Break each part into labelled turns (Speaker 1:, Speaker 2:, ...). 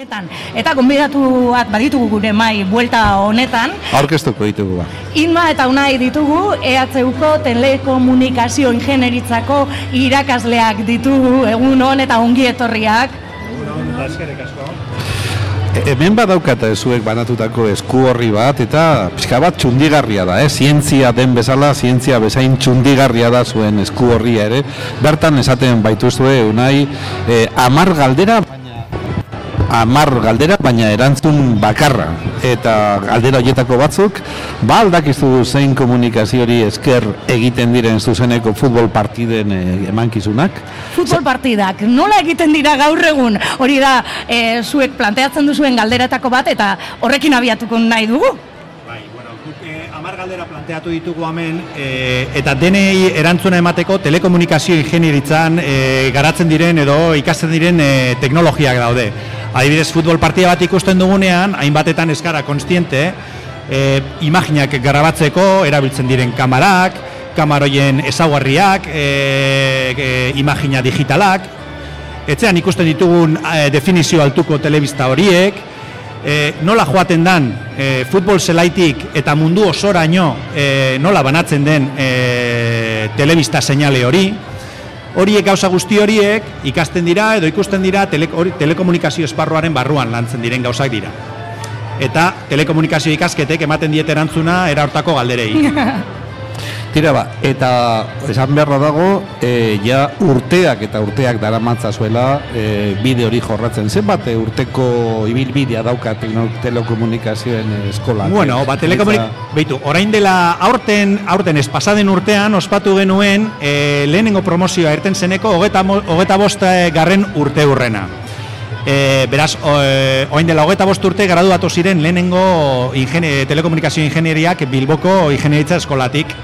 Speaker 1: Eta gonbidatuak baditugu gure mai buelta honetan.
Speaker 2: Aurkeztuko ditugu ba.
Speaker 1: Inma eta unai ditugu EHUko telekomunikazio ingenieritzako irakasleak ditugu egun hon eta ongi etorriak.
Speaker 3: Egun hon, eskerrik asko.
Speaker 2: E, hemen badaukata zuek banatutako esku horri bat eta pixka bat txundigarria da, eh? zientzia den bezala, zientzia bezain txundigarria da zuen esku horria ere. Bertan esaten baituzue unai, e, amar galdera, amar galdera, baina erantzun bakarra. Eta galdera horietako batzuk, ba aldakizu zein komunikazioari esker egiten diren zuzeneko futbol partiden e, emankizunak?
Speaker 1: Futbol partidak, nola egiten dira gaur egun? Hori da, e, zuek planteatzen duzuen galderetako bat, eta horrekin abiatuko nahi dugu?
Speaker 3: Bai, bueno, guk eh, amar galdera planteatu ditugu hemen, eh, eta denei erantzuna emateko telekomunikazio ingenieritzan eh, garatzen diren edo ikasten diren eh, teknologiak daude. Adibidez, futbol partida bat ikusten dugunean, hainbatetan eskara konstiente, e, imaginak garabatzeko erabiltzen diren kamarak, kamaroien ezaguarriak, e, e, imagina digitalak, etzean ikusten ditugun e, definizio altuko telebista horiek, e, nola joaten dan e, futbol zelaitik eta mundu osoraino e, nola banatzen den e, telebista seinale hori, horiek gauza guzti horiek ikasten dira edo ikusten dira tele, hori, telekomunikazio esparruaren barruan lantzen diren gauzak dira. Eta telekomunikazio ikasketek ematen diet erantzuna era hortako galderei.
Speaker 2: Tira ba, eta esan beharra dago, e, ja urteak eta urteak daramatza zuela e, bide hori jorratzen. Zenbat e, urteko ibilbidea dauka telekomunikazioen eskola?
Speaker 3: Bueno, ba, telekomunik... Beitu, orain dela aurten, aurten ez pasaden urtean ospatu genuen e, lehenengo promozioa erten zeneko hogeta, hogeta bost eh, garren urte hurrena. E, beraz, e, orain dela hogeta bost urte graduatu ziren lehenengo ingenie, telekomunikazio ingenieriak Bilboko ingenieritza eskolatik.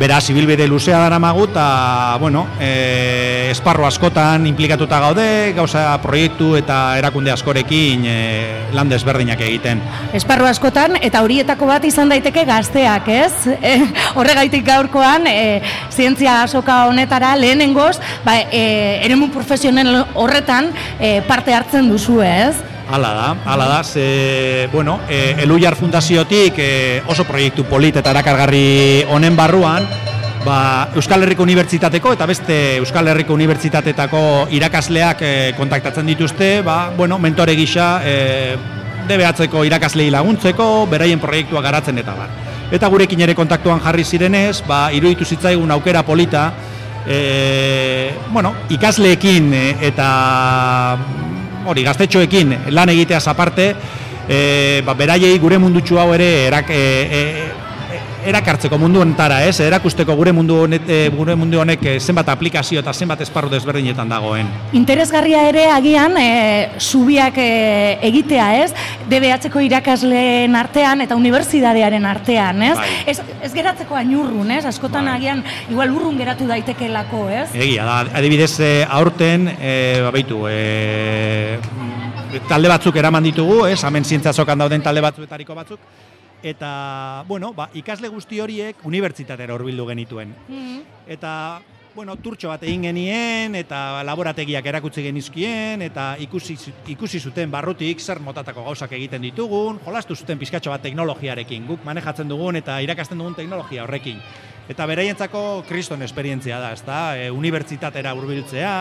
Speaker 3: Beraz, ibilbide luzea dara magu, eta, bueno, e, esparro askotan implikatuta gaude, gauza proiektu eta erakunde askorekin e, lan desberdinak egiten.
Speaker 1: Esparru askotan, eta horietako bat izan daiteke gazteak, ez? E, horregaitik gaurkoan, e, zientzia asoka honetara lehenengoz, ba, e, eremu profesional horretan e, parte hartzen duzu, ez?
Speaker 3: Hala da, hala da, ze, bueno, e, Elujar Fundaziotik e, oso proiektu polit eta erakargarri honen barruan, ba, Euskal Herriko Unibertsitateko eta beste Euskal Herriko Unibertsitatetako irakasleak e, kontaktatzen dituzte, ba, bueno, mentore gisa, e, DBH-ko irakaslei laguntzeko, beraien proiektua garatzen eta bar. Eta gurekin ere kontaktuan jarri zirenez, ba, iruditu zitzaigun aukera polita, e, bueno, ikasleekin e, eta hori gaztetxoekin lan egiteaz aparte, e, ba, beraiei gure mundutxu hau ere erak, e, e, erakartzeko mundu honetara, ez? Erakusteko gure mundu honet, e, gure mundu honek e, zenbat aplikazio eta zenbat esparru desberdinetan dagoen.
Speaker 1: Interesgarria ere agian e, zubiak e, egitea, ez? DBH-ko irakasleen artean eta unibertsitatearen artean, ez?
Speaker 3: Bai.
Speaker 1: Ez, ez geratzeko ainurrun, ez? Askotan
Speaker 3: Bai.
Speaker 1: agian igual urrun geratu daitekelako, ez?
Speaker 3: Egia da, adibidez e, aurten, e, babaitu, e, talde batzuk eraman ditugu, ez? Hemen zientzia azokan dauden talde batzuetariko batzuk, eta, bueno, ba, ikasle guzti horiek unibertsitatera hurbildu genituen.
Speaker 1: Mm.
Speaker 3: Eta, bueno, turtxo bat egin genien, eta laborategiak erakutsi genizkien, eta ikusi, ikusi zuten barrutik zer motatako gauzak egiten ditugun, jolastu zuten pizkatxo bat teknologiarekin, guk manejatzen dugun eta irakasten dugun teknologia horrekin. Eta beraientzako kriston esperientzia da, ezta? E, unibertsitatera hurbiltzea,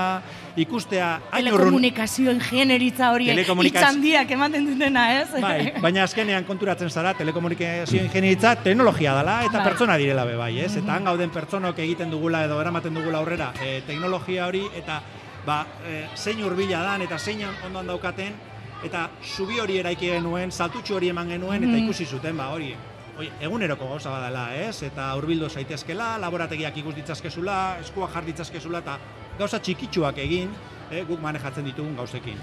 Speaker 3: ikustea hain urrun-
Speaker 1: Telekomunikazio ingenieritza hori
Speaker 3: Telekomunikaz-
Speaker 1: itxandiak ematen dutena, ez?
Speaker 3: Bai, baina azkenean konturatzen zara telekomunikazio ingenieritza teknologia dela eta
Speaker 1: Bai.
Speaker 3: pertsona direla be bai, ez? Eta han gauden pertsonok egiten dugula edo eramaten dugula aurrera e, teknologia hori eta ba, e, zein hurbila dan eta zein ondoan daukaten eta zubi hori eraiki genuen, saltutxu hori eman genuen eta
Speaker 1: Mhm.
Speaker 3: ikusi zuten ba hori Oi, eguneroko gauza badala, ez? Eta hurbildu zaitezkela, laborategiak ikus ditzazkezula, eskua jar ditzazkezula eta gauza txikitsuak egin, eh, guk manejatzen ditugun gauzekin.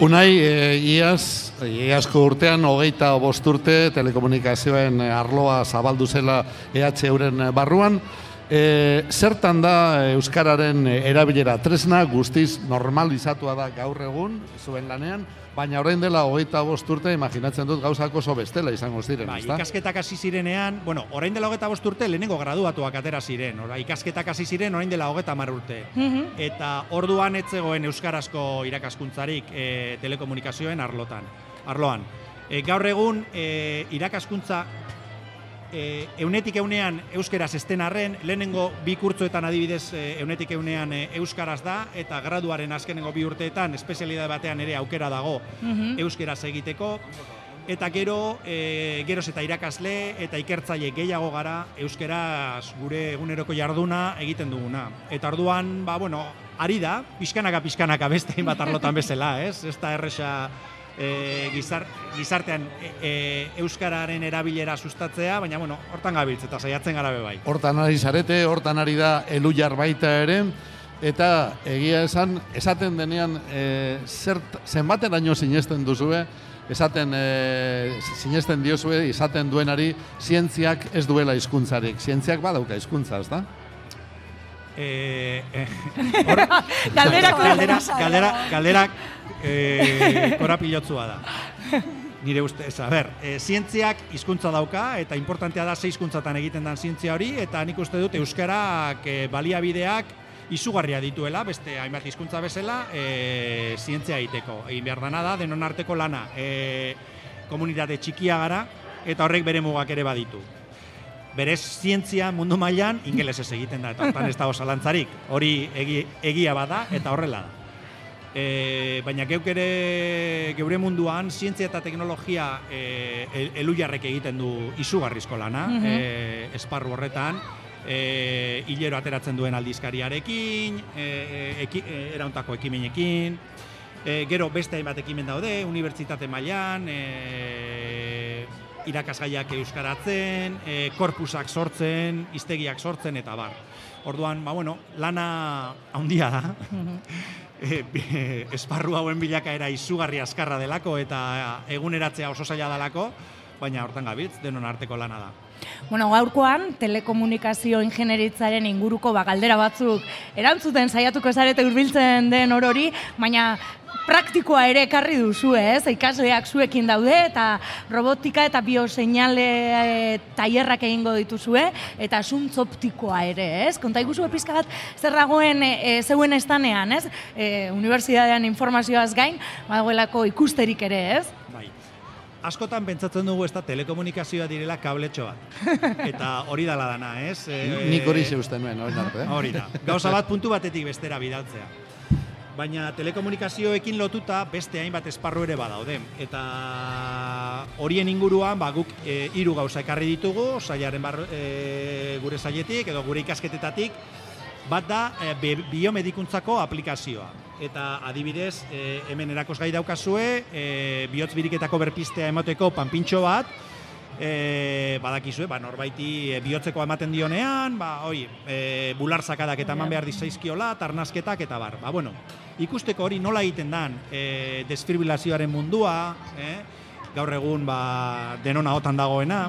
Speaker 4: Unai, e, iaz, iazko urtean, hogeita bost urte telekomunikazioen arloa zabaldu zela EH euren barruan, E, zertan da Euskararen erabilera tresna guztiz normalizatua da gaur egun, zuen lanean, baina orain dela hogeita bost urte, imaginatzen dut gauzak oso bestela izango ziren,
Speaker 3: Ba,
Speaker 4: ezta?
Speaker 3: ikasketak hasi zirenean, bueno, orain dela hogeta bost urte lehenengo graduatuak atera ziren. Ora, ikasketak hasi ziren orain dela hogeta mar urte.
Speaker 1: Mhm.
Speaker 3: Eta orduan ez zegoen euskarazko irakaskuntzarik e, telekomunikazioen arlotan. Arloan. E, gaur egun e, irakaskuntza e, eunetik eunean euskeraz esten arren, lehenengo bi kurtzoetan adibidez e, eunetik eunean e, euskaraz da, eta graduaren azkenengo bi urteetan, espezialidade batean ere aukera dago
Speaker 1: Mhm.
Speaker 3: euskeraz egiteko, eta gero, e, geroz eta irakasle eta ikertzaile gehiago gara euskeraz gure eguneroko jarduna egiten duguna. Eta orduan, ba, bueno, ari da, pixkanaka pixkanaka beste hainbat arlotan bezala, ez? Ez da erresa e, gizar, gizartean e, e, euskararen erabilera sustatzea, baina bueno, hortan gabiltz eta saiatzen gara bai.
Speaker 4: Hortan ari zarete, hortan ari da elujar baita ere, eta egia esan, esaten denean, e, zert, zenbateraino sinesten duzue, esaten e, sinesten diozue, esaten duenari, zientziak ez duela hizkuntzarik. Zientziak badauka hizkuntza, ez da?
Speaker 3: E, e, hor,
Speaker 1: Galderak
Speaker 3: galdera, galdera, galdera e, korapilotzua da. Nire ustez, a ber, e, zientziak hizkuntza dauka eta importantea da ze hizkuntzatan egiten den zientzia hori eta nik uste dut euskarak e, baliabideak izugarria dituela, beste hainbat hizkuntza bezala, e, zientzia egiteko. Egin behar dana da, denon arteko lana, e, komunitate txikia gara eta horrek bere mugak ere baditu. Berez zientzia mundu mailan ingelesez egiten da, eta hortan ez dago zalantzarik. Hori egi, egia bada eta horrela da. E, baina geuk ere geure munduan zientzia eta teknologia e, el- elujarrek egiten du izugarrizko lana,
Speaker 1: Mhm.
Speaker 3: e, esparru horretan, e, hilero ateratzen duen aldizkariarekin, e, eki, e, erauntako ekimenekin, e, gero beste hainbat ekimen daude, unibertsitate mailan, e, irakasgaiak euskaratzen, e, korpusak sortzen, hiztegiak sortzen eta bar. Orduan, ba bueno, lana handia da. e, bi- esparru hauen bilakaera izugarri askarra delako eta eguneratzea oso zaila delako, baina hortan gabiltz, denon arteko lana da.
Speaker 1: Bueno, gaurkoan telekomunikazio ingenieritzaren inguruko ba, galdera batzuk erantzuten saiatuko zarete hurbiltzen den orori, baina praktikoa ere ekarri duzu, ez? Ikasleak zuekin daude eta robotika eta bioseinale e, tailerrak egingo dituzue eta zuntz optikoa ere, ez? Konta iguzu pizka bat zer dagoen e, e, zeuen estanean, ez? E, Unibertsitatean informazioaz gain, badagoelako ikusterik ere, ez?
Speaker 3: Bai. Askotan pentsatzen dugu ez da telekomunikazioa direla kabletxo bat. Eta hori dala dana, ez? E,
Speaker 4: Nik hori zeusten nuen, hori arte. eh?
Speaker 3: Hori da. Gauza bat puntu batetik bestera bidaltzea. Baina telekomunikazioekin lotuta beste hainbat esparru ere badaude. Eta horien inguruan ba, guk e, hiru gauza ekarri ditugu, sailaren bar, e, gure sailetik edo gure ikasketetatik, bat da e, bi- biomedikuntzako aplikazioa. Eta adibidez, e, hemen erakosgai daukazue, e, bihotz biriketako berpistea emateko panpintxo bat, e, badakizue, ba, norbaiti e, bihotzeko ematen dionean, ba, oi, e, bular sakadak eta eman behar dizaizkiola, tarnasketak eta bar. Ba, bueno, ikusteko hori nola egiten dan, e, desfibrilazioaren mundua, eh? gaur egun ba, denona hotan dagoena,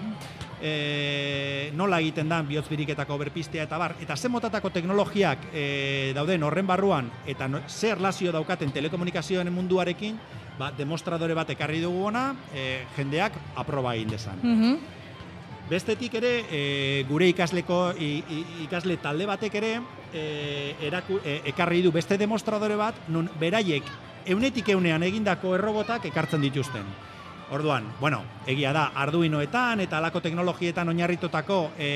Speaker 3: e, nola egiten dan bihotz biriketako berpistea eta bar, eta ze motatako teknologiak e, dauden horren barruan, eta no, ze erlazio daukaten telekomunikazioen munduarekin, ba, demostradore bat ekarri dugu ona, e, jendeak aproba egin dezan.
Speaker 1: Mhm.
Speaker 3: Bestetik ere, e, gure ikasleko i, i, ikasle talde batek ere e, eraku, e, ekarri du beste demostradore bat, nun beraiek eunetik eunean egindako errobotak ekartzen dituzten. Orduan, bueno, egia da, Arduinoetan eta alako teknologietan oinarritutako e,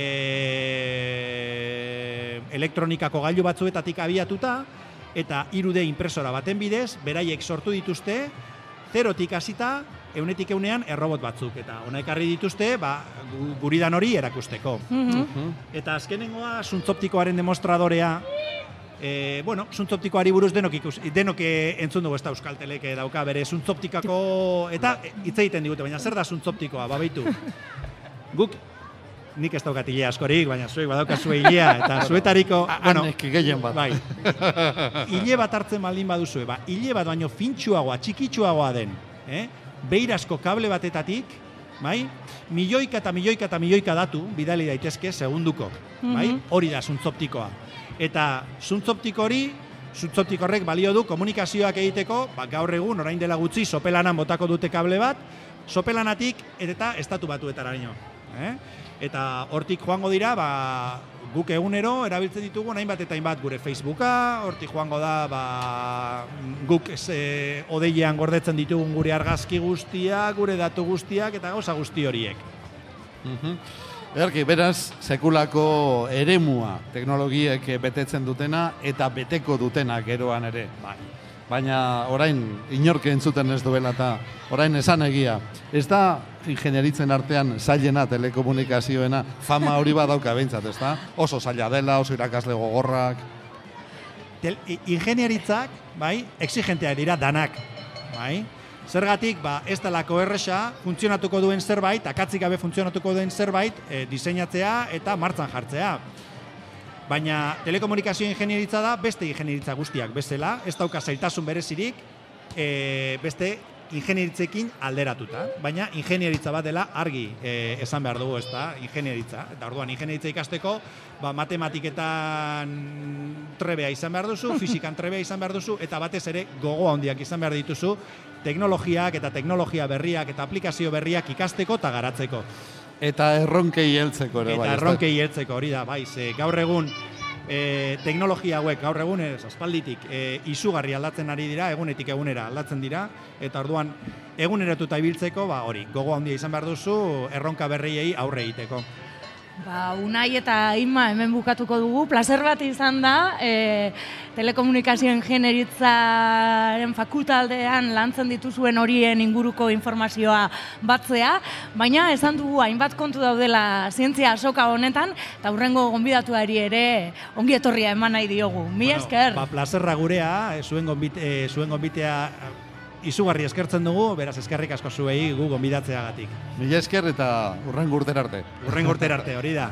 Speaker 3: elektronikako gailu batzuetatik abiatuta, eta 3D impresora baten bidez, beraiek sortu dituzte, zerotik hasita, eunetik eunean errobot batzuk, eta ona ekarri dituzte, ba, gu- guridan hori erakusteko.
Speaker 1: Mhm.
Speaker 3: Eta azkenengoa, zuntzoptikoaren demostradorea, e, bueno, zuntzoptikoari buruz denok, ikus, denok eh, entzun dugu ez da Euskal Teleke dauka bere zuntzoptikako, eta eh, hitz egiten digute, baina zer da zuntzoptikoa, babaitu. Guk, nik ez daukat hilea askorik, baina zuek badaukazue hilea, eta zuetariko, bueno,
Speaker 4: gehien bat.
Speaker 3: Bai. Ile bat hartzen baldin baduzue, ba, ile bat baino fintxuagoa, txikitsuagoa den, eh? Beirazko kable batetatik, bai? Milioika eta milioika eta milioika datu bidali daitezke segunduko, bai?
Speaker 1: Mhm.
Speaker 3: Hori da zuntzoptikoa. Eta zuntzoptiko hori, zuntzoptiko horrek balio du komunikazioak egiteko, ba, gaur egun, orain dela gutxi, sopelanan botako dute kable bat, sopelanatik eta estatu batuetaraino. Eh? Eta hortik joango dira, ba, guk egunero erabiltzen ditugu hainbat eta hainbat gure Facebooka, hortik joango da ba, guk ze, odeilean gordetzen ditugun gure argazki guztiak, gure datu guztiak eta gauza guzti horiek.
Speaker 4: Mhm. Erki, beraz, sekulako eremua teknologiek betetzen dutena eta beteko dutena geroan ere.
Speaker 3: Bai.
Speaker 4: Baina orain inork entzuten ez duela eta orain esan egia. Ez da ingenieritzen artean zailena telekomunikazioena fama hori badauka behintzat, ez? Oso zaila dela, oso irakasle gogorrak.
Speaker 3: Tel, ingenieritzak, bai, exigenteak dira danak, bai? Zergatik, ba, ez delako erresa, funtzionatuko duen zerbait, akatzik gabe funtzionatuko duen zerbait, e, diseinatzea eta martzan jartzea. Baina telekomunikazio ingenieritza da beste ingenieritza guztiak bezala, ez dauka zailtasun berezirik, e, beste ingenieritzekin alderatuta. Baina ingenieritza bat dela argi e, esan behar dugu, ez da, ingenieritza. Eta orduan, ingenieritza ikasteko, ba, matematiketan trebea izan behar duzu, fizikan trebea izan behar duzu, eta batez ere gogo handiak izan behar dituzu, teknologiak eta teknologia berriak eta aplikazio berriak ikasteko eta garatzeko.
Speaker 4: Eta erronkei heltzeko ere.
Speaker 3: Eta
Speaker 4: bai, ez da?
Speaker 3: erronkei heltzeko hori da, bai, ze gaur egun e, teknologia hauek gaur egun ez aspalditik e, izugarri aldatzen ari dira, egunetik egunera aldatzen dira, eta orduan eguneratuta ibiltzeko, ba hori, gogo handia izan behar duzu erronka berriei aurre egiteko.
Speaker 1: Ba, Unai eta Ima hemen bukatuko dugu. Placer bat izan da, e, telekomunikazio ingenieritzaren fakultaldean lantzen dituzuen horien inguruko informazioa batzea, baina esan dugu hainbat kontu daudela zientzia asoka honetan, eta hurrengo gonbidatuari ere ongi etorria eman nahi diogu. Mi esker.
Speaker 3: Ba, plazerra gurea, e, zuen, gonbit, e, zuen gonbitea izugarri eskertzen dugu, beraz eskerrik asko zuei gu gonbidatzeagatik.
Speaker 4: Mila esker eta urren urter arte.
Speaker 3: Urren urter arte hori da.